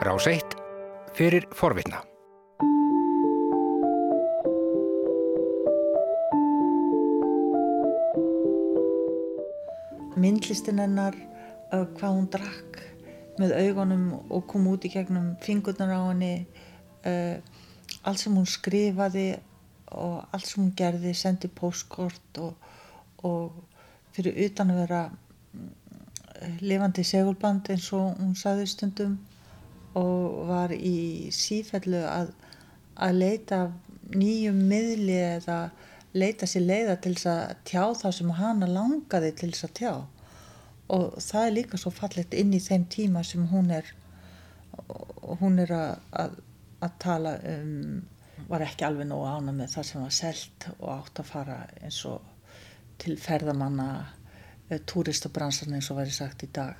Rás 1 fyrir forvitna. Myndlistin hennar, uh, hvað hún drakk með augunum og kom út í gegnum fingurnar á henni, uh, allt sem hún skrifaði og allt sem hún gerði, sendi postkort og, og fyrir utan að vera mm, lifandi segulband eins og hún saði stundum og var í sífellu að, að leita nýjum miðli eða leita sér leiða til þess að tjá það sem hana langaði til þess að tjá. Og það er líka svo fallet inn í þeim tíma sem hún er hún er að, að, að tala um var ekki alveg nógu ána með það sem var selt og átt að fara eins og til ferðamanna eh, túristabransan eins og væri sagt í dag.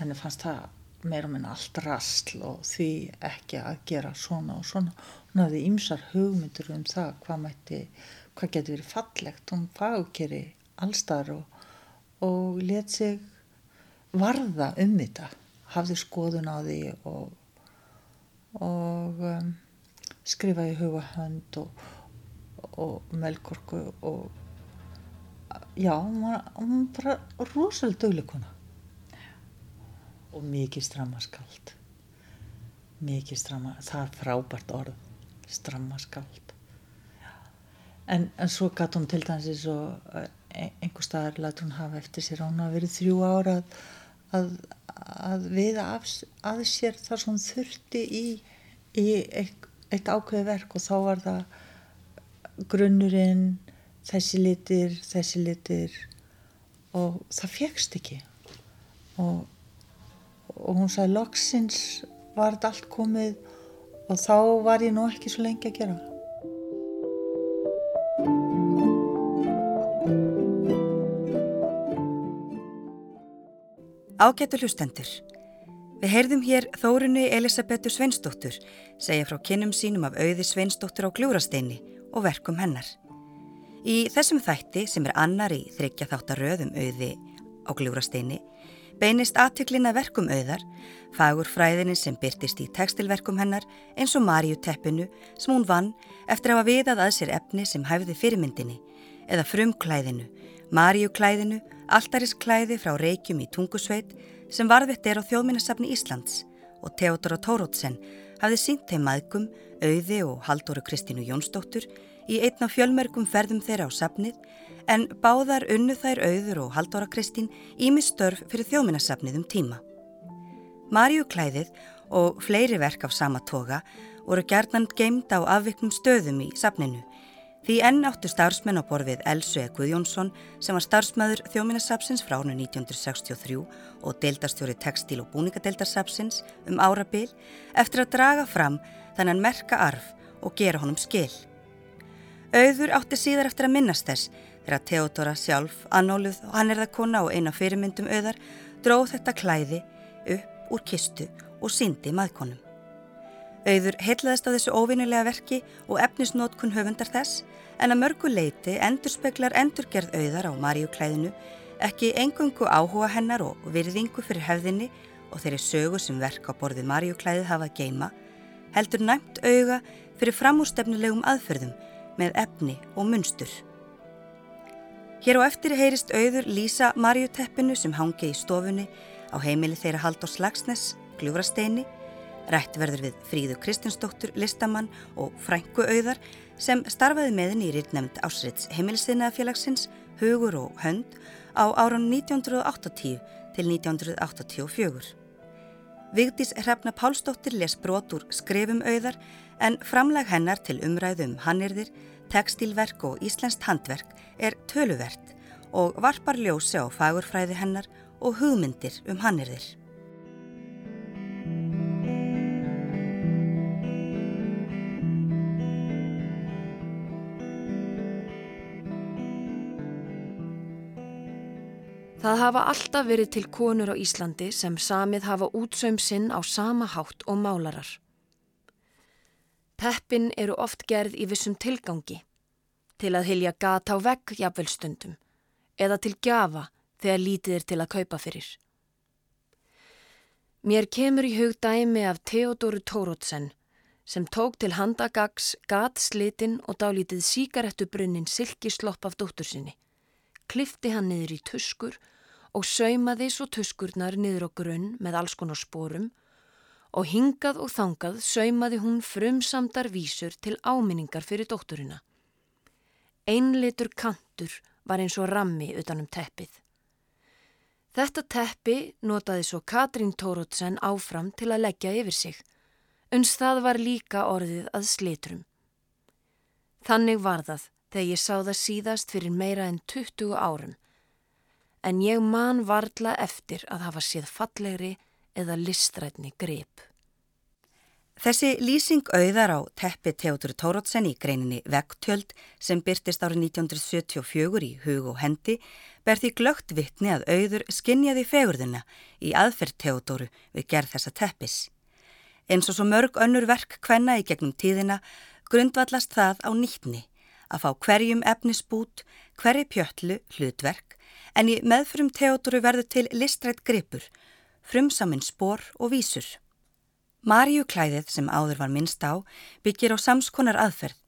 Henni fannst það meira minn allt rastl og því ekki að gera svona og svona. Hún hafði ymsar hugmyndur um það hvað mætti, hvað getur verið fallegt. Hún fagkeri allstar og, og let sig varða um þetta hafði skoðun á því og og um, skrifaði hugahönd og, og melkorku og já, hún var, hún var bara rosalega dögleikona og mikið strammaskald. Mikið stramma það er frábært orð. Strammaskald. En, en svo gatt hún til dæmis eins og eh, einhver staðar lætt hún hafa eftir sér hún hafa verið þrjú ára að, að, að við af, að sér þar sem hún þurfti í, í eitt, eitt ákveði verk. Og þá var það grunnurinn þessi litir, þessi litir. Og það fegst ekki. Og og hún sagði loksins var þetta allt komið og þá var ég nú ekki svo lengi að gera. Ágættu hlustendur. Við heyrðum hér Þórunni Elisabetu Sveinsdóttur segja frá kynnum sínum af auði Sveinsdóttur á Gljúrasteini og verkum hennar. Í þessum þætti sem er annar í þryggja þáttaröðum auði á Gljúrasteini beinist aðtöklina verkum auðar, fagur fræðinin sem byrtist í tekstilverkum hennar eins og Marju teppinu sem hún vann eftir að hafa viðað að sér efni sem hæfði fyrirmyndinni eða frumklæðinu, Marju klæðinu, alltarisklæði frá Reykjum í Tungusveit sem varðvitt er á þjóðminnarsafni Íslands og Theodora Tórótsen hafði sínt þeim maðgum, auði og Haldóru Kristínu Jónsdóttur í einn af fjölmerkum ferðum þeirra á safnið en báðar unnu þær auður og Haldóra Kristín ími störf fyrir þjóminasafnið um tíma. Marjuklæðið og fleiri verk af sama toga voru gerðnan geimt á afviknum stöðum í safninu því enn áttu starfsmenn á borfið Elsu E. Guðjónsson sem var starfsmæður þjóminasafsins frá árnu 1963 og deildarstjóri textil- og búningadeildarsafsins um árabil eftir að draga fram þannan merka arf og gera honum skil. Auður átti síðar eftir að minnast þess Þegar Theodora sjálf, annóluð og hann er það kona og eina fyrirmyndum auðar, dróð þetta klæði upp úr kistu og síndi maðkonum. Auður heitlaðist á þessu óvinnilega verki og efnisnótkun höfundar þess, en að mörgu leiti endurspeglar endurgerð auðar á Maríuklæðinu, ekki engungu áhuga hennar og virðingu fyrir hefðinni og þeirri sögu sem verk á borði Maríuklæði hafað geima, heldur næmt auga fyrir framústefnulegum aðferðum með efni og munstur. Hér á eftir heyrist auður Lísa Marjuteppinu sem hangi í stofunni á heimili þeirra Haldur Slagsnes, Gljúfrasteini, rætt verður við Fríðu Kristinsdóttur, listamann og frængu auðar sem starfaði meðin í rýrnemnd ásriðs heimilisinnaðafélagsins Hugur og Hönd á áran 1980 til 1984. Vigdís Hrefna Pálsdóttir les brot úr skrifum auðar en framlag hennar til umræðum um hannirðir Tekstilverk og íslenskt handverk er töluvert og varpar ljósi á fagurfræði hennar og hugmyndir um hannirðir. Það hafa alltaf verið til konur á Íslandi sem samið hafa útsaum sinn á sama hátt og málarar. Teppin eru oft gerð í vissum tilgangi, til að hilja gata á vegg jafnvel stundum, eða til gjafa þegar lítið er til að kaupa fyrir. Mér kemur í hug dæmi af Theodoru Tórótsen sem tók til handagags, gat slitinn og dálítið síkarettubrunnin silkislopp af dóttur sinni. Klifti hann niður í tuskur og saumaði svo tuskurnar niður á grunn með alls konar spórum og hingað og þangað saumaði hún frumsamdar vísur til áminningar fyrir dótturina. Einlitur kantur var eins og rammi utanum teppið. Þetta teppi notaði svo Katrín Tórótsen áfram til að leggja yfir sig, uns það var líka orðið að slitrum. Þannig var það þegar ég sá það síðast fyrir meira en 20 árum, en ég man varla eftir að hafa séð fallegri eða listrætni grip. Þessi lýsing auðar á teppi Teodor Tórótsen í greininni Vegtjöld sem byrtist árið 1974 í hug og hendi ber því glögt vittni að auður skinnjaði fegurðuna í aðferð Teodoru við gerð þessa teppis. Eins og svo mörg önnur verk hvenna í gegnum tíðina grundvallast það á nýttni að fá hverjum efnisbút, hverju pjötlu hlutverk en í meðfrum Teodoru verður til listrætt gripur, frumsaminn spór og vísur. Marjuklæðið sem áður var minnst á byggir á samskonar aðferð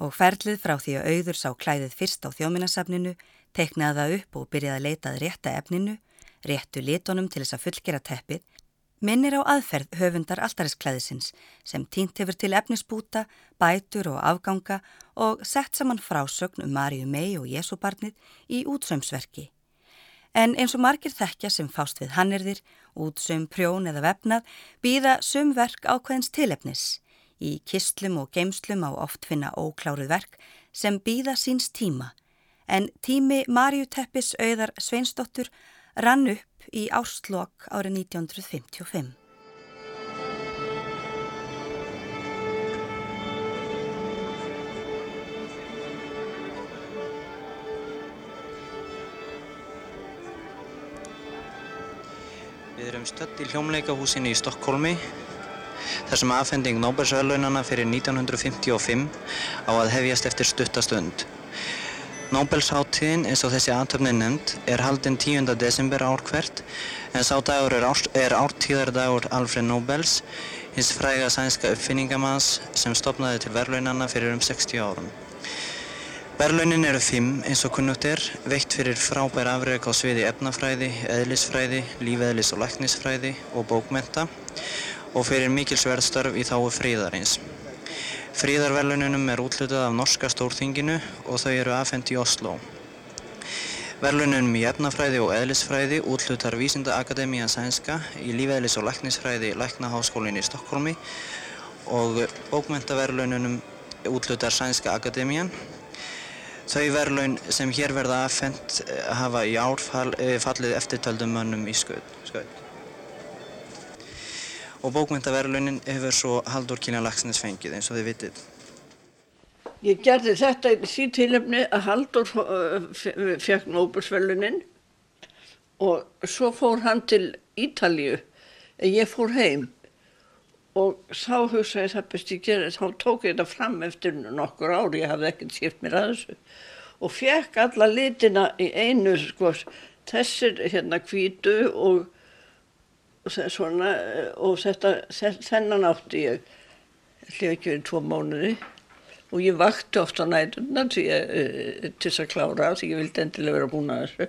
og ferlið frá því að auður sá klæðið fyrst á þjóminasafninu, teiknaði það upp og byrjaði að leitað rétta efninu, réttu litónum til þess að fullgera teppið, minnir á aðferð höfundar altarisklæðisins sem týnt hefur til efnisbúta, bætur og afganga og sett saman frásögn um Marju mei og Jésúbarnið í útsömsverki. En eins og margir þekkja sem fást við hannirðir, útsum, prjón eða vefnað, býða sumverk ákveðins tilefnis. Í kistlum og geimslum á oft finna ókláruð verk sem býða síns tíma. En tími Marju Teppis auðar Sveinsdóttur rann upp í ástlokk árið 1955. Við erum stödd í hljómleikahúsinni í Stokkólmi þar sem aðfending Nóbelsverðlaunana fyrir 1955 á að hefjast eftir stuttastönd. Nóbelsháttíðin, eins og þessi aðtöfni nefnd, er haldinn 10. desember ár hvert en sá dagur er, ár, er ártíðardagur Alfred Nobels, hins fræga sænska uppfinningamanns sem stopnaði til verðlaunana fyrir um 60 árum. Verðlaunin eru fimm eins og kunnugt er, veitt fyrir frábær afreg á sviði efnafræði, eðlisfræði, lífeðlis og læknisfræði og bókmenta og fyrir mikilsverðstörf í þáu fríðarins. Fríðarverðlaununum er útlutað af norska stórþinginu og þau eru afhengt í Oslo. Verðlaununum í efnafræði og eðlisfræði útlutar Vísindaakademían Sænska í lífeðlis og læknisfræði Læknaháskólinn í Stokkólmi og bókmentaverðlaununum útlutar Sænska Akademían Þau verðlaun sem hér verða aðfendt hafa í ár fall, fallið eftirtöldum mönnum í skaut. Og bókmyndaverðlaunin hefur svo Haldur Kílan Lagsnes fengið eins og þið vitið. Ég gerði þetta í því tilöfni að Haldur fekk Nóbelsverðlunin og svo fór hann til Ítalíu en ég fór heim og þá hugsaði það best ég gerði, þá tók ég þetta fram eftir nokkur ári, ég hafði ekkert skipt mér að þessu. Og fekk alla litina í einu, sko, þessir hérna kvítu og, og svona, og þetta, þennan átti ég, hljóði ekki verið tvo mánuði. Og ég vakti ofta nætuna ég, til þess að klára því ég vildi endilega vera búin að þessu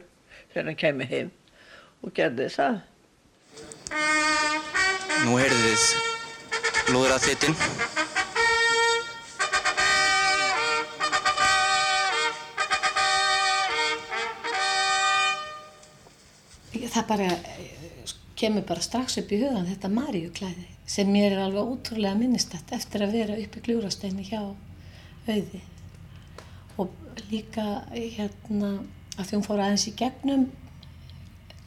þegar hann kemi heim og gerði það. Nú heyrðu þið lúðraþitinn. Það bara kemur bara strax upp í hugan þetta Maríuklæði sem mér er alveg útrúlega minnistætt eftir að vera upp í gljúrasteinu hjá auði og líka hérna að því hún fór aðeins í gegnum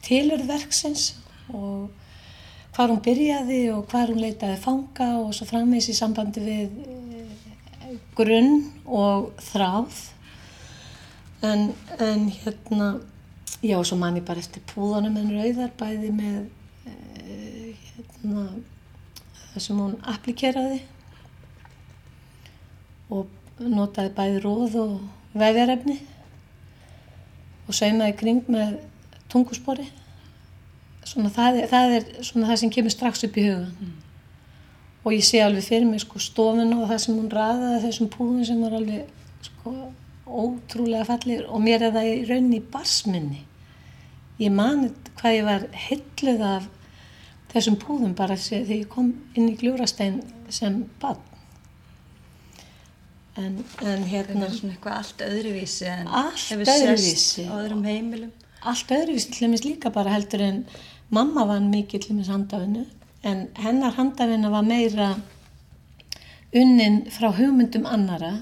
tilurverksins og hvar hún byrjaði og hvar hún leitaði fanga og svo framvegs í sambandi við eh, grunn og þráð. En, en hérna já svo man ég bara eftir púðanum en rauðar bæði með e, hérna það sem hún applikeraði og notaði bæði róð og vefjarefni og saumaði kring með tunguspori svona, það, er, það er svona það sem kemur strax upp í hugan mm. og ég sé alveg fyrir mig sko stofun og það sem hún ræðaði þessum púðum sem var alveg sko ótrúlega fallir og mér er það í rauninni í barsminni ég mani hvað ég var hilluð af þessum púðum bara þegar ég kom inn í gljúrastein sem bann en, en hérna er svona eitthvað allt öðruvísi allt öðruvísi. á öðrum heimilum. Allt öðruvísi til dæmis líka bara heldur en mamma var mikið til dæmis handafinu en hennar handafina var meira unnin frá hugmyndum annara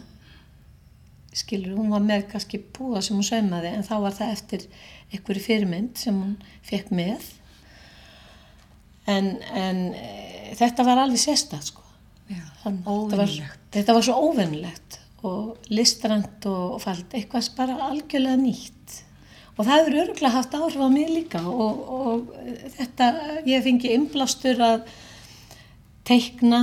skilur, hún var með kannski búða sem hún saumaði en þá var það eftir einhverju fyrirmynd sem hún fekk með. En, en e, þetta var alveg sérstætt sko. Já, Þann, þetta, var, þetta var svo óvennilegt og listrand og fælt. Eitthvað bara algjörlega nýtt og það hefur öruglega haft áhrif á mig líka og, og þetta, ég fengi inblástur að teikna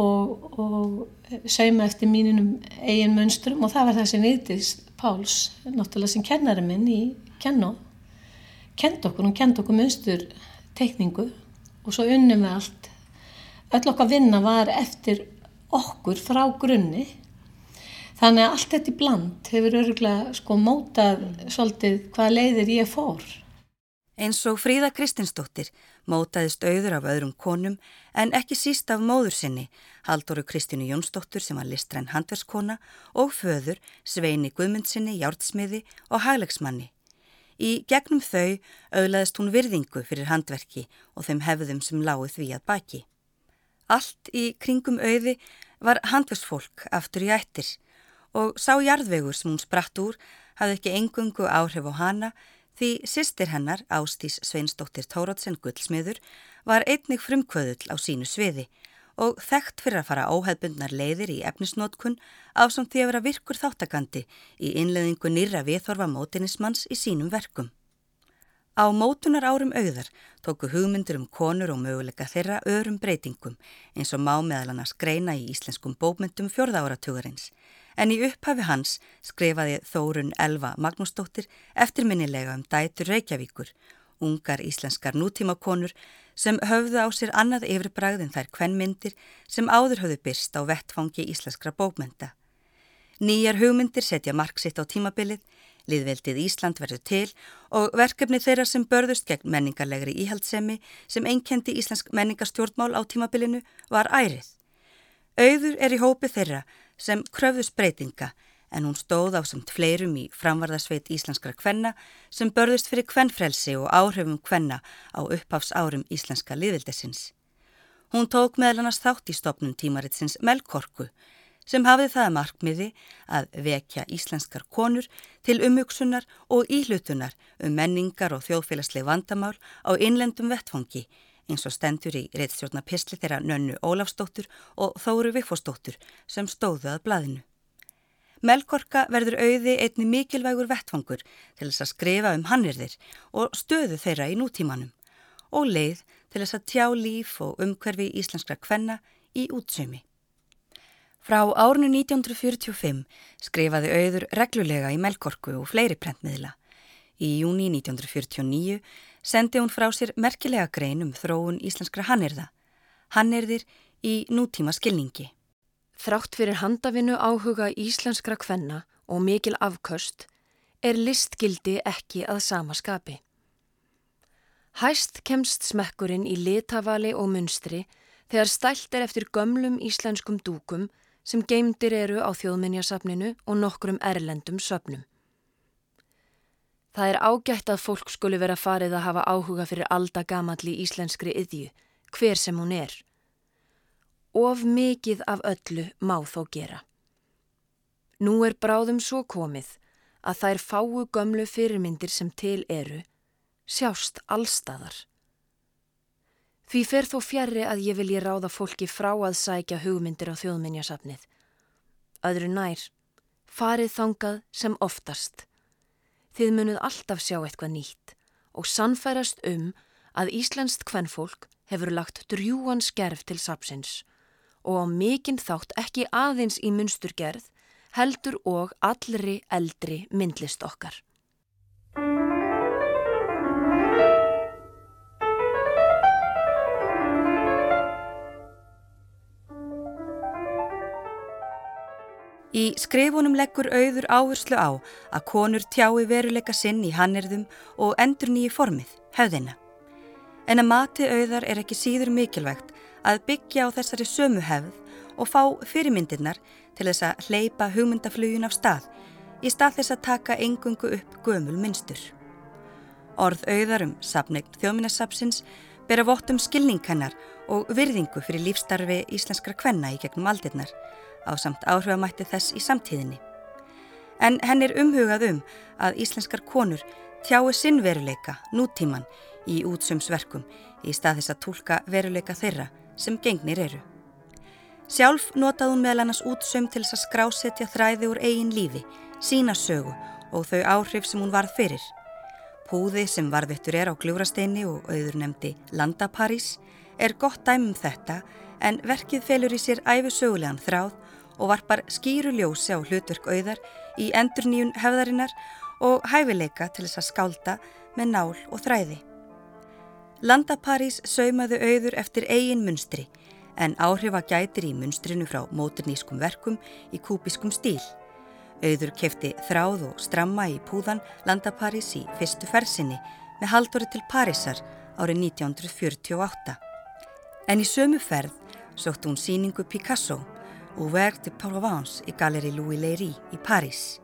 og, og sauma eftir mínunum eigin mönsturum og það var það sem viðtis Páls, náttúrulega sem kennari minn í Kennó kend okkur, hún kend okkur mönstur teikningu og svo unnum við allt. Öll okkar vinna var eftir okkur frá grunni Þannig að allt þetta í bland hefur öruglega sko mótað svolítið hvað leiðir ég fór. Eins og Fríða Kristinsdóttir mótaðist auður af öðrum konum en ekki síst af móður sinni, Halldóru Kristínu Jónsdóttur sem var listræn handverskona og föður Sveini Guðmundsinni, Jártsmiði og Haglegsmanni. Í gegnum þau auðlaðist hún virðingu fyrir handverki og þeim hefðum sem láið því að baki. Allt í kringum auði var handversfólk aftur í ættir og sá jarðvegur sem hún spratt úr hafði ekki engungu áhrif á hana því sýstir hennar, Ástís Sveinsdóttir Tórótsen Gullsmiður, var einnig frumkvöðull á sínu sviði og þekkt fyrir að fara óheðbundnar leiðir í efnisnótkun á samt því að vera virkur þáttakandi í innleðingu nýra viðþorfa mótinismanns í sínum verkum. Á mótunar árum auðar tóku hugmyndir um konur og möguleika þeirra örum breytingum eins og má meðal annars greina í íslenskum bókmyndum fjörða áratugurins en í upphafi hans skrifaði Þórun Elva Magnúsdóttir eftirminnilega um dætur Reykjavíkur, ungar íslenskar nútímakonur sem höfðu á sér annað yfirbræð en þær kvennmyndir sem áður höfðu byrst á vettfangi íslenskra bókmynda. Nýjar hugmyndir setja marksitt á tímabilið, liðveldið Ísland verður til og verkefni þeirra sem börðust gegn menningarlegri íhaldsemi sem einkendi íslensk menningarstjórnmál á tímabilinu var ærið. Auður er í hópi þeirra sem kröfðus breytinga en hún stóð á samt fleirum í framvarðasveit íslenskra kvenna sem börðust fyrir kvennfrelsi og áhrifum kvenna á upphafs árum íslenska liðvildesins. Hún tók meðal annars þátt í stopnum tímaritsins Melkorku sem hafið það markmiði að vekja íslenskar konur til umhugsunar og íhlutunar um menningar og þjóðfélagsleg vandamál á innlendum vettfangi eins og stendur í reittstjórna pisli þeirra Nönnu Ólafsdóttur og Þóru Viffosdóttur sem stóðu að blaðinu. Melkorka verður auði einni mikilvægur vettfangur til þess að skrifa um hannirðir og stöðu þeirra í nútímanum og leið til þess að tjá líf og umhverfi íslenskra kvenna í útsömi. Frá árnu 1945 skrifaði auður reglulega í Melkorku og fleiri prentmiðla. Í júni 1949 sendi hún frá sér merkilega grein um þróun íslenskra hannirða, hannirðir í nútíma skilningi. Þrátt fyrir handavinu áhuga íslenskra kvenna og mikil afköst er listgildi ekki að sama skapi. Hæst kemst smekkurinn í litavali og munstri þegar stælt er eftir gömlum íslenskum dúkum sem geimdir eru á þjóðminjasafninu og nokkrum erlendum söpnum. Það er ágætt að fólk skuli vera farið að hafa áhuga fyrir aldagamalli íslenskri yðju, hver sem hún er. Of mikið af öllu má þó gera. Nú er bráðum svo komið að þær fáu gömlu fyrirmyndir sem til eru sjást allstaðar. Því fer þó fjari að ég vilji ráða fólki frá að sækja hugmyndir á þjóðminjasafnið. Öðru nær, farið þangað sem oftast. Þið munuð alltaf sjá eitthvað nýtt og sannfærast um að Íslenskt kvennfólk hefur lagt drjúan skerf til sapsins og á mikinn þátt ekki aðeins í munsturgerð heldur og allri eldri myndlist okkar. Í skrifunum leggur auður áherslu á að konur tjái veruleika sinn í hannirðum og endur nýju formið, höfðina. En að mati auðar er ekki síður mikilvægt að byggja á þessari sömu hefð og fá fyrirmyndirnar til þess að hleypa hugmyndaflugin af stað í stað þess að taka engungu upp gömul minnstur. Orð auðarum sapnegn þjóminnarsapsins bera vott um skilningennar og virðingu fyrir lífstarfi íslenskra kvenna í gegnum aldirnar á samt áhrifamætti þess í samtíðinni. En henn er umhugað um að íslenskar konur tjái sinn veruleika, nútíman, í útsumsverkum í stað þess að tólka veruleika þeirra sem gengnir eru. Sjálf notaði hún meðal annars útsum til þess að skrásetja þræði úr eigin lífi, sína sögu og þau áhrif sem hún varð fyrir. Púði sem varðvittur er á gljúrasteini og auður nefndi Landaparís er gott dæmum þetta en verkið felur í sér æfisögulegan þráð og varpar skýru ljósi á hlutverk auðar í endurníun hefðarinnar og hæfileika til þess að skálda með nál og þræði. Landaparís saumaðu auður eftir eigin munstri en áhrifa gætir í munstrinu frá móturnískum verkum í kúbiskum stíl. Auður kefti þráð og stramma í púðan Landaparís í fyrstu fersinni með haldori til Parísar árið 1948. En í sömu ferð sótt hún síningu Picasso og Verk de Provence í Galeri Louis Leiry í París.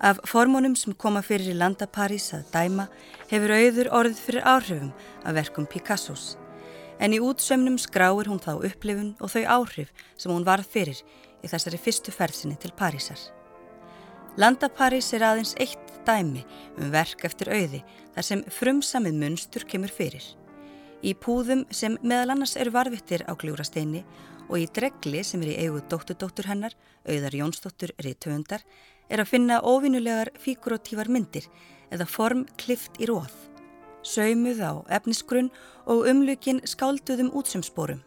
Af formunum sem koma fyrir í landa París að dæma hefur auður orðið fyrir áhrifum af verkum Picassos. En í útsömnum skráir hún þá upplifun og þau áhrif sem hún varð fyrir í þessari fyrstu ferðsinni til Parísar. Landa París er aðeins eitt dæmi um verk eftir auði þar sem frumsamið munstur kemur fyrir. Í púðum sem meðal annars eru varvittir á gljúrasteini og í dregli sem er í eigu dótturdóttur hennar, auðar Jónsdóttur Ríðtöfundar, er að finna ofinulegar fíkurotívar myndir eða form klift í róð, saumuð á efnisgrunn og umlukin skálduðum útsumsporum.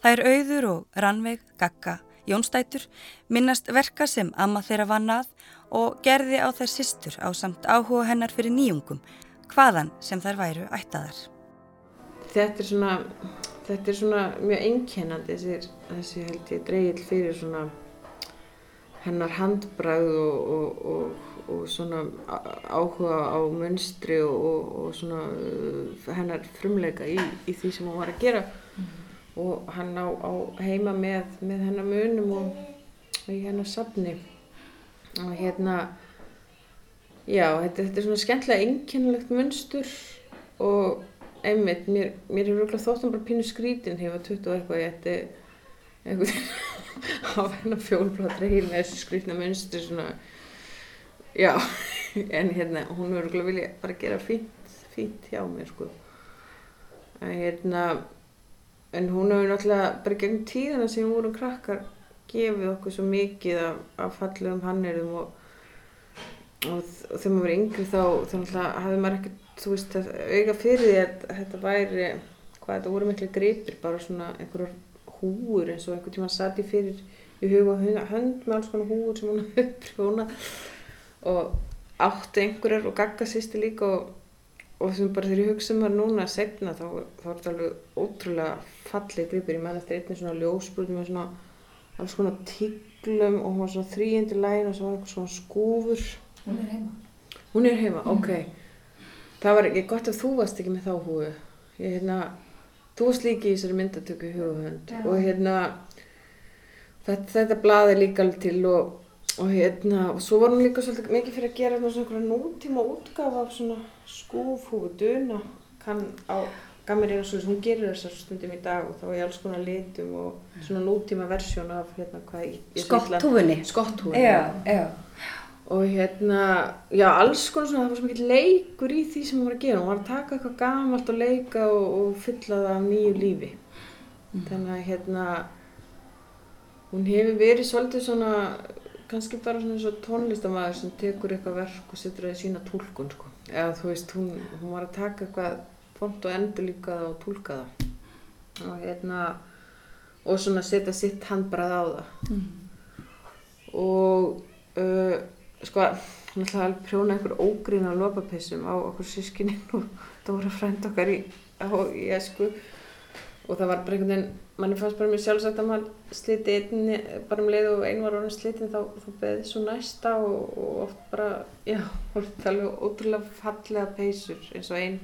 Það er auður og rannveig, gagga, Jónstætur minnast verka sem amma þeirra vannað og gerði á þær sýstur á samt áhuga hennar fyrir nýjungum, hvaðan sem þær væru ættaðar. Þetta er svona þetta er svona mjög einkennandi þessi, þessi held ég dreigil fyrir svona hennar handbræð og, og, og, og svona áhuga á munstri og svona uh, hennar frumleika í, í því sem hún var að gera mm. og hann á, á heima með, með hennar munum og í hennar safni og hérna já, þetta, þetta er svona skemmtilega einkennilegt munstur og einmitt, mér, mér er rúglega þóttan bara pínu skrítin hefur 20 eitthvað ég ætti einhvern á hennar fjólblad reyð með þessu skrítna munstri svona. Já, en hérna hún verður rúglega vilja bara gera fínt fínt hjá mér sko. En hérna en hún hefur náttúrulega bara gegn tíðana sem hún voru krakkar gefið okkur svo mikið af, af fallegum hannirum og, og, og þegar maður verið yngri þá þannig að hafði maður ekkert þú veist, auka fyrir því að þetta væri, hvað þetta voru miklu gripir, bara svona einhverjar húur eins og einhvern tíma satt ég fyrir í huga hönd með alls konar húur sem hún hafði upprjóna og átti einhverjar og gagga sýsti líka og, og sem bara þegar ég hugsa um það núna að segna þá, þá er þetta alveg ótrúlega fallið gripir, ég menn eftir einnig svona ljósbrúð með svona alls konar tíglum og hún var svona þrýjandi læn og svo var eitthvað svona skúfur Hún er heima. Hún er heima, ok. Það var ekki gott að þú varst ekki með þá húu. Ég, hérna, þú varst líki í þessari myndatöku í hugahönd og hérna þetta, þetta blaði líka alveg til og, og hérna og svo var hún líka svolítið mikið fyrir að gera svona nútíma útgafa af svona skúfhúu, duna kann á gammir einu svona, hún gerir þessar stundum í dag og þá er alls konar litum og svona nútíma versjón af hérna hvað ég... Skotthúfunni. Skotthúfunni. Já, já og hérna, já alls konar svona, það var svo mikið leikur í því sem hún var að gera, hún var að taka eitthvað gamalt og leika og, og fylla það af nýju lífi. Mm. þannig að hérna hún hefur verið svolítið svona kannski bara svona svona tónlistamæður sem tekur eitthvað verk og setur það í sína tólkun sko, eða þú veist hún, hún var að taka eitthvað font og endur líka það og tólka það. Og hérna og svona setja sitt handbrað á það. Mm. og uh, sko, ætlaði að prjóna einhver ógrín á lopapissum á okkur sískininn og það voru frænd okkar í, í esku. Og það var bara einhvern veginn, manni fannst bara mér sjálfsagt að maður sliti einni, bara um leið og einn var orðin slitin þá, þá beði svo næsta og, og oft bara, já, hort alveg ótrúlega fallega peysur eins og einn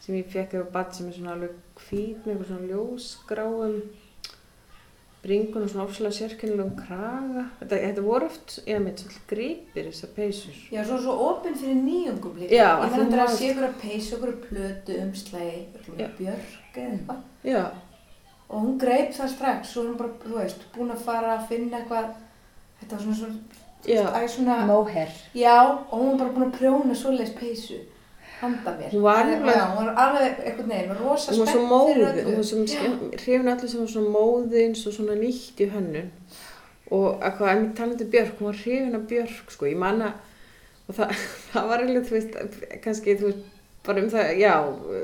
sem ég fekk eða badd sem er svona alveg hvít með svona ljósgráum bringun og svona ofslega sérkennilegum kraga. Þetta, þetta voru oft, ég veit, svolítið gripir þessar peysur. Já, svo svo opinn fyrir nýjungum líka. Já, Ég þú að sé ykkur að peysa, ykkur að plötu, umslægi, björk eða eitthvað. Já, Og hún greip það strax, svo er hún bara, þú veist, búin að fara að finna eitthvað, þetta var svona svona, svona, Móher. já, og hún var bara búin að prjóna svoleiðis peysu, handa mér. Hún var Alveg- alveg eitthvað rosa Hún var svo móði, fyrir hún öllu. var svo Já. hrifin allir sem var svona móði eins og svona nýtt í hönnun og eitthvað, en mér talandi Björk, hún var hrifin af Björk, sko, ég manna og það, það var eiginlega, þú veist, kannski, þú veist, bara um það, já,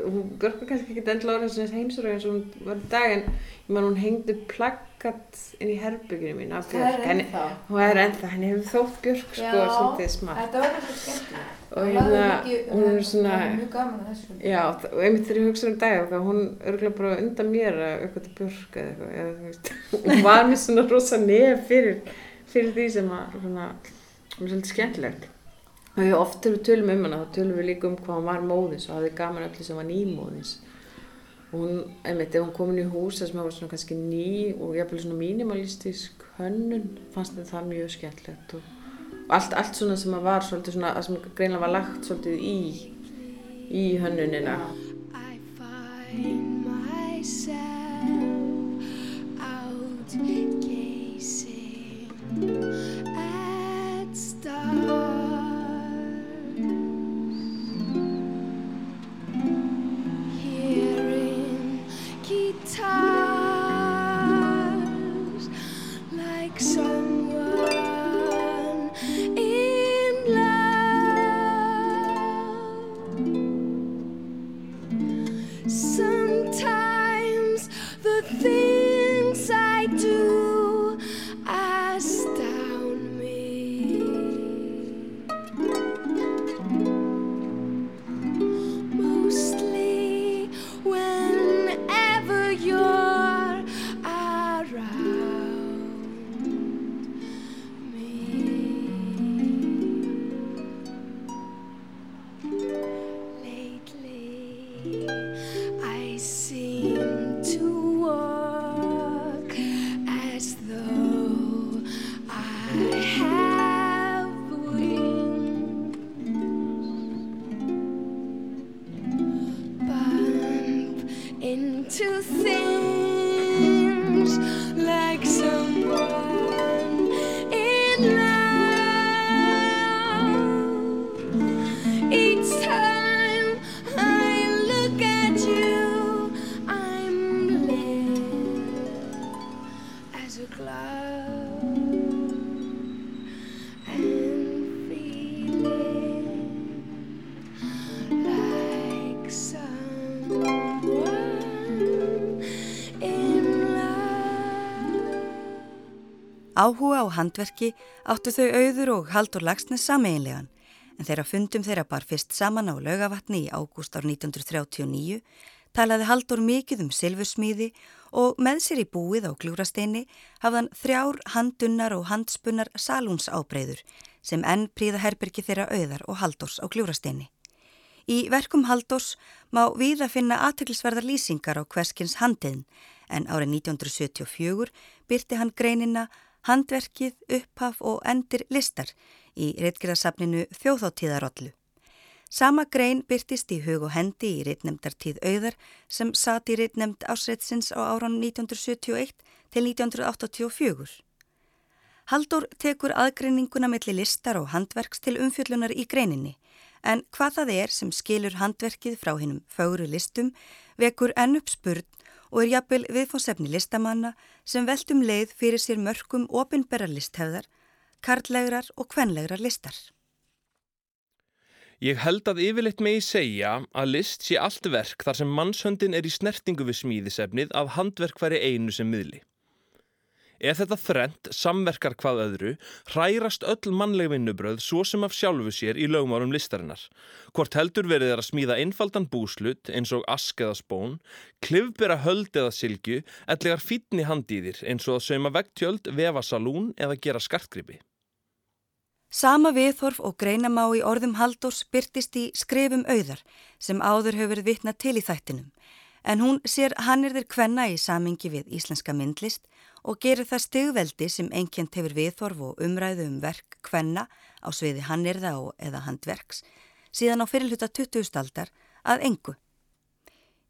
hún Björk var kannski ekki endilega orðin svona heimsröð eins og hún var í dag, en ég man hún hengdi plaggat inn í herbygginu mín af Það Björk, er henni, ennþá. hún er ennþá, henni hefur þótt Björk, sko, Já, svolítið smart. Þetta var eitthvað skemmtilegt. Og Það hérna, var hún er svona- það var Mjög gaman að þessu. Já, og einmitt þegar ég hugsa um dag þá hún örgulega bara undan mér að til björk eða eitthvað, eða þú veist, hún var mér svona rosa nef fyrir, fyrir því sem að svona, hún er svolítið skemmtilegt. Og oft þegar við tölum um hana, þá tölum við líka um hvað hún var móðins og hafði gaman öllu sem var nýmóðins. Og hún, einmitt, ef hún kom inn í hús þar sem það var svona kannski ný og jafnvel svona minimalistísk hönnun, fannst þetta það mjög skemmtilegt og, allt, allt svona sem að var svolítið svona, það sem greinlega var lagt svolítið í, í hönnunina. I find myself out gazing at stars, guitars like someone Áhuga á handverki áttu þau auður og Haldur Lagsnes sameinlegan en þegar fundum þeirra bar fyrst saman á laugavatni í ágúst ár 1939 talaði Haldur mikið um silfursmíði og með sér í búið á gljúrasteini hafðan þrjár handunnar og handspunnar salúnsábreyður sem enn príða herbergi þeirra auðar og Haldurs á gljúrasteini. Í verkum Haldurs má við að finna aðteklisverðar lýsingar á hverskins handiðn en árið 1974 byrti hann greinina Handverkið, upphaf og endir listar í reitgerðarsafninu Þjóðháttíðarollu. Sama grein byrtist í hug og hendi í reitnemndartíð auðar sem sat í reitnemnd ásreitsins á áran 1971 til 1984. Haldur tekur aðgreininguna milli listar og handverks til umfjöllunar í greininni en hvað það er sem skilur handverkið frá hinnum fögru listum vekur enn upp spurn og er jafnvel viðfónsefni listamanna sem veltum leið fyrir sér mörgum opinberra listhefðar, karlægrar og kvenlegrar listar. Ég held að yfirleitt megi segja að list sé allt verk þar sem mannshöndin er í snertingu við smíðisefnið að handverk væri einu sem miðli. Ef þetta þrent samverkar hvað öðru, hrærast öll mannleg vinnubröð svo sem af sjálfu sér í lögmárum listarinnar. Hvort heldur verið er að smíða einfaldan búslut eins og ask eða spón, klifbera höld eða sylgju, ellegar fítni handýðir eins og að sauma vegtjöld, vefa salún eða gera skartgripi. Sama viðhorf og greinamá í orðum Haldós byrtist í skrifum auðar sem áður hefur verið vitna til í þættinum en hún sér hannirðir kvenna í samingi við íslenska myndlist og gerir það stigveldi sem einkjent hefur viðhorf og umræðu um verk kvenna á sviði hannirða og eða handverks síðan á fyrirluta 20. aldar að engu.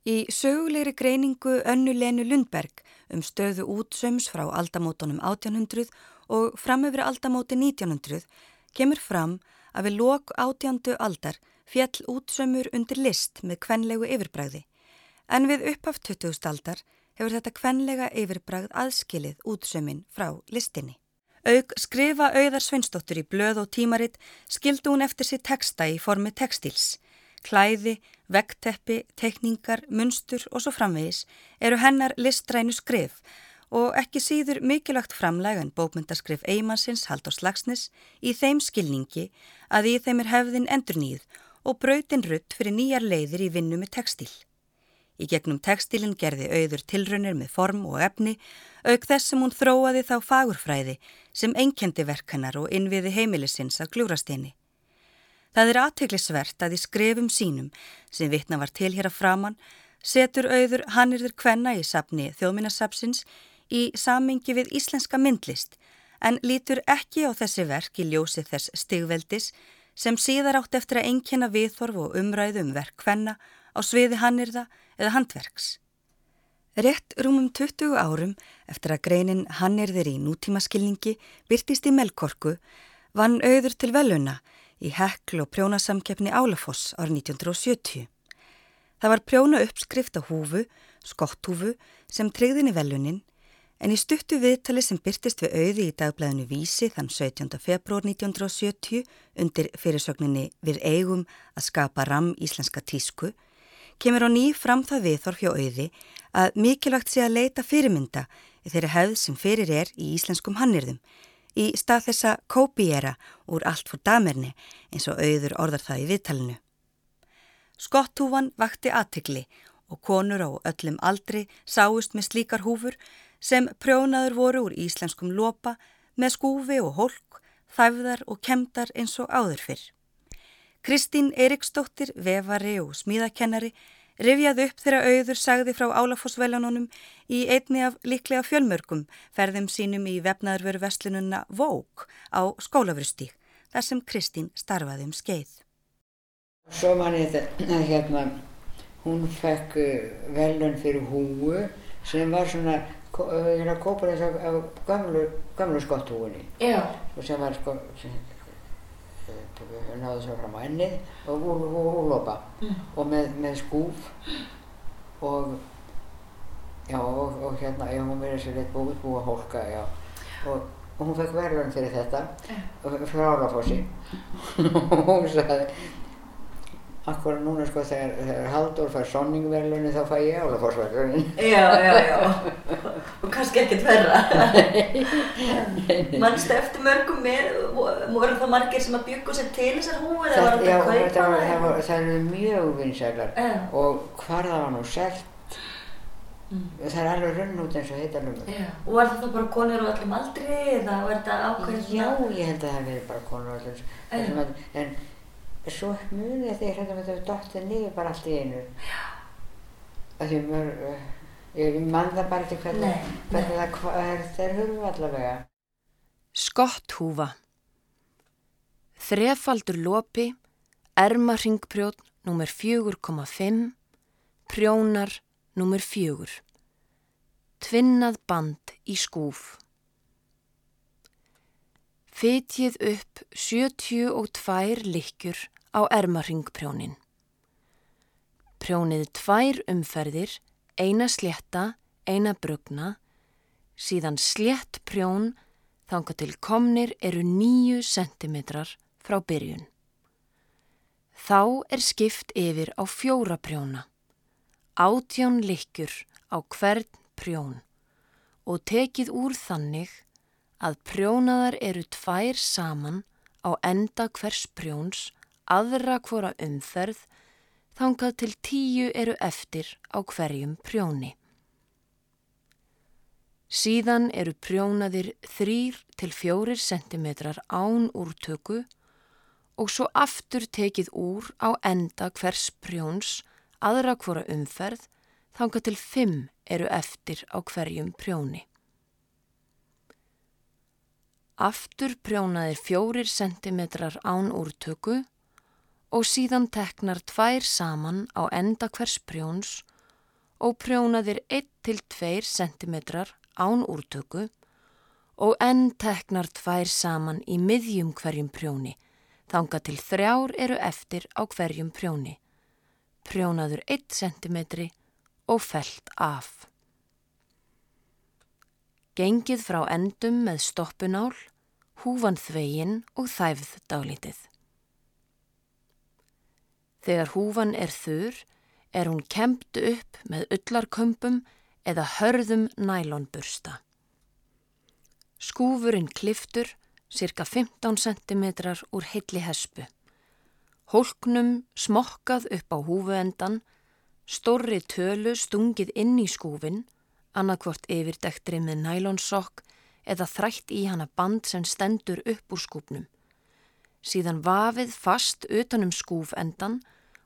Í sögulegri greiningu Önnu Lenu Lundberg um stöðu útsöms frá aldamótonum 1800 og fram yfir aldamóti 1900 kemur fram að við lok átjándu aldar fjall útsömmur undir list með kvenlegu yfirbræði en við upphaft 20. aldar hefur þetta kvenlega yfirbragð aðskilið útsömmin frá listinni. Aug skrifa auðar Sveinsdóttur í blöð og tímaritt skildu hún eftir sér texta í formi textils. Klæði, vegteppi, tekningar, munstur og svo framvegis eru hennar listrænu skrif og ekki síður mikilvægt framlega en bókmyndaskrif Eymansins Haldur Slagsnes í þeim skilningi að í þeim er hefðin endurnýð og brautin rutt fyrir nýjar leiðir í vinnu með textil. Í gegnum textilin gerði auður tilraunir með form og efni, auk þess sem hún þróaði þá fagurfræði sem einkendi verkanar og innviði heimilisins að gljúrasteini. Það er aðteglisvert að í skrefum sínum, sem vitna var til hér að framann, setur auður hannirður kvenna í sapni þjóðminnasapsins í samingi við íslenska myndlist, en lítur ekki á þessi verk í ljósi þess stigveldis sem síðar átt eftir að einkenna viðþorf og umræðu um verk kvenna á sviði hannirða eða handverks. Rétt rúmum 20 árum eftir að greinin Hannirðir í nútímaskilningi byrtist í Melkorku vann auður til veluna í hekl og prjónasamkeppni Álafoss árið 1970. Það var prjóna uppskrift á húfu, skotthúfu, sem treyðin í velunin en í stuttu viðtali sem byrtist við auði í dagblæðinu Vísi þann 17. februar 1970 undir fyrirsögninni Við eigum að skapa ram íslenska tísku kemur á ný fram það viðþorf hjá auði að mikilvægt sé að leita fyrirmynda þeirri hefð sem fyrir er í íslenskum hannirðum í stað þessa kópiera úr allt fór damerni eins og auður orðar það í viðtalinu. Skottúfan vakti aðtikli og konur á öllum aldri sáust með slíkar húfur sem prjónaður voru úr íslenskum lopa með skúfi og hólk, þæfðar og kemdar eins og áður fyrr. Kristín Eriksdóttir, vefari og smíðakennari, rifjaði upp þegar auður sagði frá Álafossveljanunum í einni af líklega fjölmörgum ferðum sínum í vefnaðurveru vestlununa Vók á skólafrustík, þar sem Kristín starfaði um skeið. Svo man ég þetta, hérna, hún fekk velun fyrir húu sem var svona, hérna, kópar þess af gamlu, gamlu skotthúinni. Já. Og sem var sko, sem, náðu svo fram á ennið og úrlopa mm. og með, með skúf. Og já og, og hérna, já hún verið sér leitt búið búið að hólka, já. Og, og hún fekk verðan fyrir þetta. Frá Álafossi og hún sagði Akkur núna sko þegar, þegar Haldur fær sonningverlunni þá fæ ég álaforsverlunin. Já, já, já. Og kannski ekkert verra. Mannstu eftir mörgum með, voru það margir sem að byggja sér til þessar húi eða var þetta að kaupa? Já, það, það eru mjög vinsælar yeah. og hvar það var nú selt. Mm. Það er alveg runn út eins og heita lumur. Já, og var þetta bara konur á öllum aldri eða var þetta ákveðin svona? Já, ég held að það hef verið bara konur á öllum aldri. Svo munið þegar hérna með þetta dóttið niður bara allt í einu. Að því mörg ég mann það bara til hvernig hvernig það er þeir hurfu allavega. Skotthúfa. Þrefaldur lopi Ermaringprjót nr. 4,5 Prjónar nr. 4 Tvinnað band í skúf. Fytjið upp 72 lykkjur á ermaringprjónin. Prjónið tvær umferðir, eina slétta, eina brugna, síðan slétt prjón þanga til komnir eru nýju sentimetrar frá byrjun. Þá er skipt yfir á fjóra prjóna, átján lykkjur á hvern prjón og tekið úr þannig að prjónaðar eru tvær saman á enda hvers prjóns aðra hvora umferð þangað til tíu eru eftir á hverjum prjóni. Síðan eru prjónaðir þrýr til fjórir sentimetrar án úrtöku og svo aftur tekið úr á enda hvers prjóns aðra hvora umferð þangað til fimm eru eftir á hverjum prjóni. Aftur prjónaðir fjórir sentimetrar án úrtöku og síðan teknar tvær saman á enda hvers prjóns og prjónaðir 1-2 cm án úrtöku og enn teknar tvær saman í miðjum hverjum prjóni, þanga til þrjár eru eftir á hverjum prjóni. Prjónaður 1 cm og felt af. Gengið frá endum með stoppunál, húfan þvegin og þæfð dálítið. Þegar húfan er þurr er hún kempt upp með öllarkömpum eða hörðum nælonbursta. Skúfurinn kliftur cirka 15 cm úr heilli hespu. Hólknum smokkað upp á húfuendan, stórri tölu stungið inn í skúfin, annarkvort yfirdektri með nælonsokk eða þrætt í hana band sem stendur upp úr skúfnum. Síðan vafið fast utanum skúfendan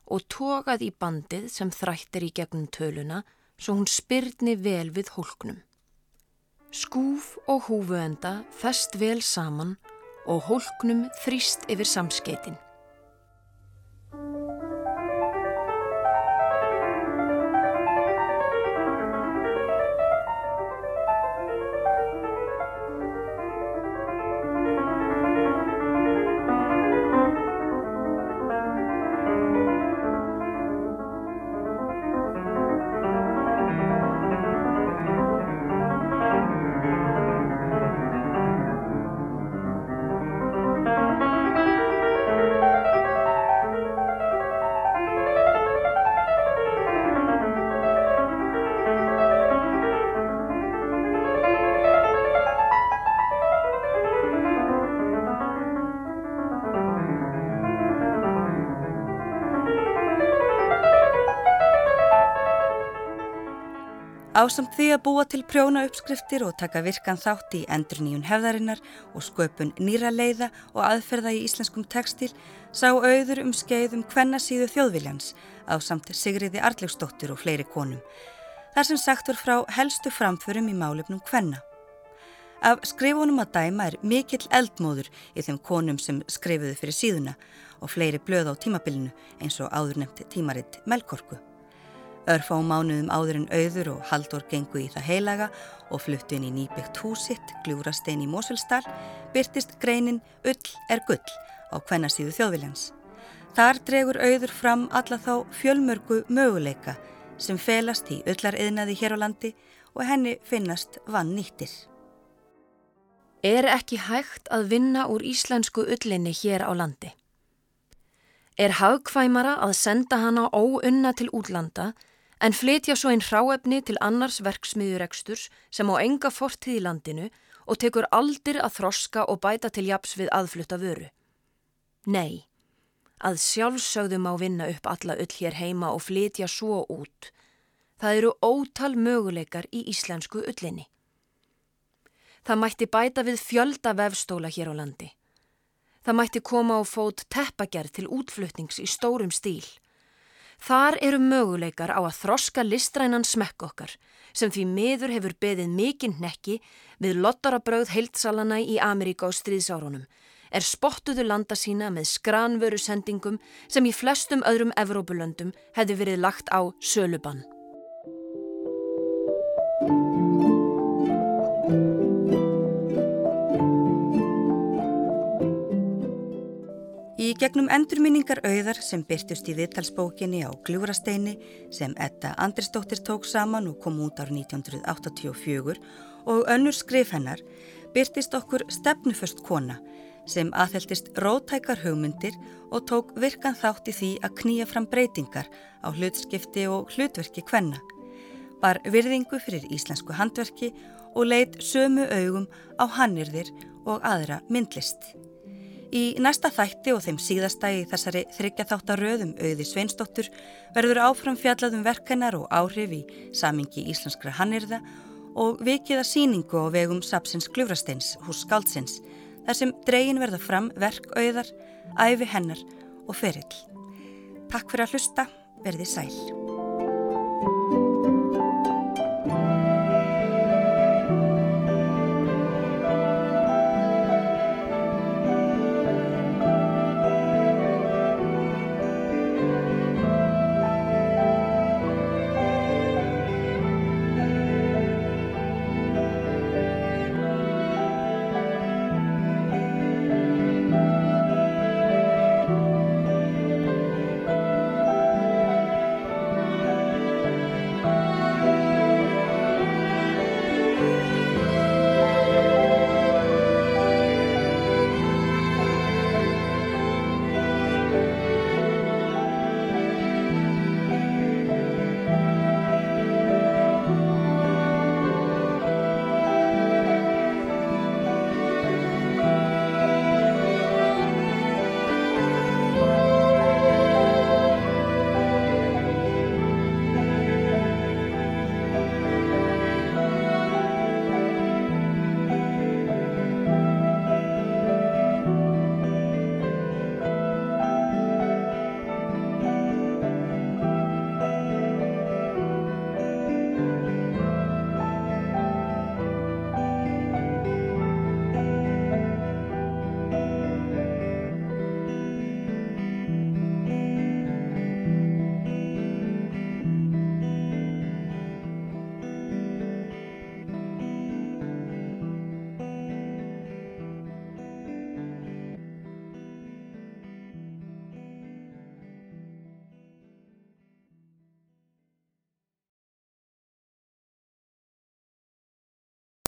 og tókað í bandið sem þrættir í gegnum töluna svo hún spyrni vel við hólknum. Skúf og húfuenda fest vel saman og hólknum þrýst yfir samskeitin. Ásamt því að búa til prjóna uppskriftir og taka virkan þátt í endur nýjun hefðarinnar og sköpun nýra leiða og aðferða í íslenskum tekstil sá auður um skeiðum kvennasíðu þjóðviljans ásamt Sigriði Arlegsdóttir og fleiri konum. Þar sem sagt var frá helstu framförum í málefnum kvenna. Af skrifunum að dæma er mikill eldmóður í þeim konum sem skrifuðu fyrir síðuna og fleiri blöð á tímabilinu eins og áður nefndi tímaritt Melkorku. Örfá mánuðum áður en auður og haldur gengu í það heilaga og fluttu inn í nýbyggt húsitt, gljúrastein í Mosulstal, byrtist greinin Ull er gull á kvennasíðu þjóðviljans. Þar dregur auður fram alla þá fjölmörgu möguleika sem felast í ullariðnaði hér á landi og henni finnast vann nýttir. Er ekki hægt að vinna úr íslensku ullinni hér á landi? Er hagkvæmara að senda hana óunna til útlanda en flytja svo einn hráefni til annars verksmiðureksturs sem á enga fortið í landinu og tekur aldir að þroska og bæta til japs við aðflutta vöru. Nei, að sjálfsögðum á vinna upp alla öll hér heima og flytja svo út. Það eru ótal möguleikar í íslensku öllinni. Það mætti bæta við fjölda vefstóla hér á landi. Það mætti koma á fót teppagerð til útflutnings í stórum stíl. Þar eru möguleikar á að þroska listrænan smekk okkar sem því miður hefur beðið mikinn nekki við lottarabröð heiltsalana í Ameríka á stríðsárunum er spottuðu landa sína með skranvöru sendingum sem í flestum öðrum Evrópulöndum hefði verið lagt á sölubann. Í gegnum endurminningar auðar sem byrtust í viðtalsbókinni á Gljúrasteini sem Edda Andrisdóttir tók saman og kom út ár 1984 og önnur skrif hennar byrtist okkur stefnuföst kona sem aðheltist rótækar hugmyndir og tók virkan þátt í því að knýja fram breytingar á hlutskipti og hlutverki kvenna. Bar virðingu fyrir íslensku handverki og leit sömu augum á hannirðir og aðra myndlist. Í næsta þætti og þeim síðasta í þessari þryggjatháttaröðum auði Sveinsdóttur verður áfram fjallað um verkennar og áhrif í samingi íslenskra hannirða og vikið að síningu á vegum Sapsins Glúrasteins hús Skáldsins þar sem dregin verða fram verkauðar, æfi hennar og ferill. Takk fyrir að hlusta, verði sæl.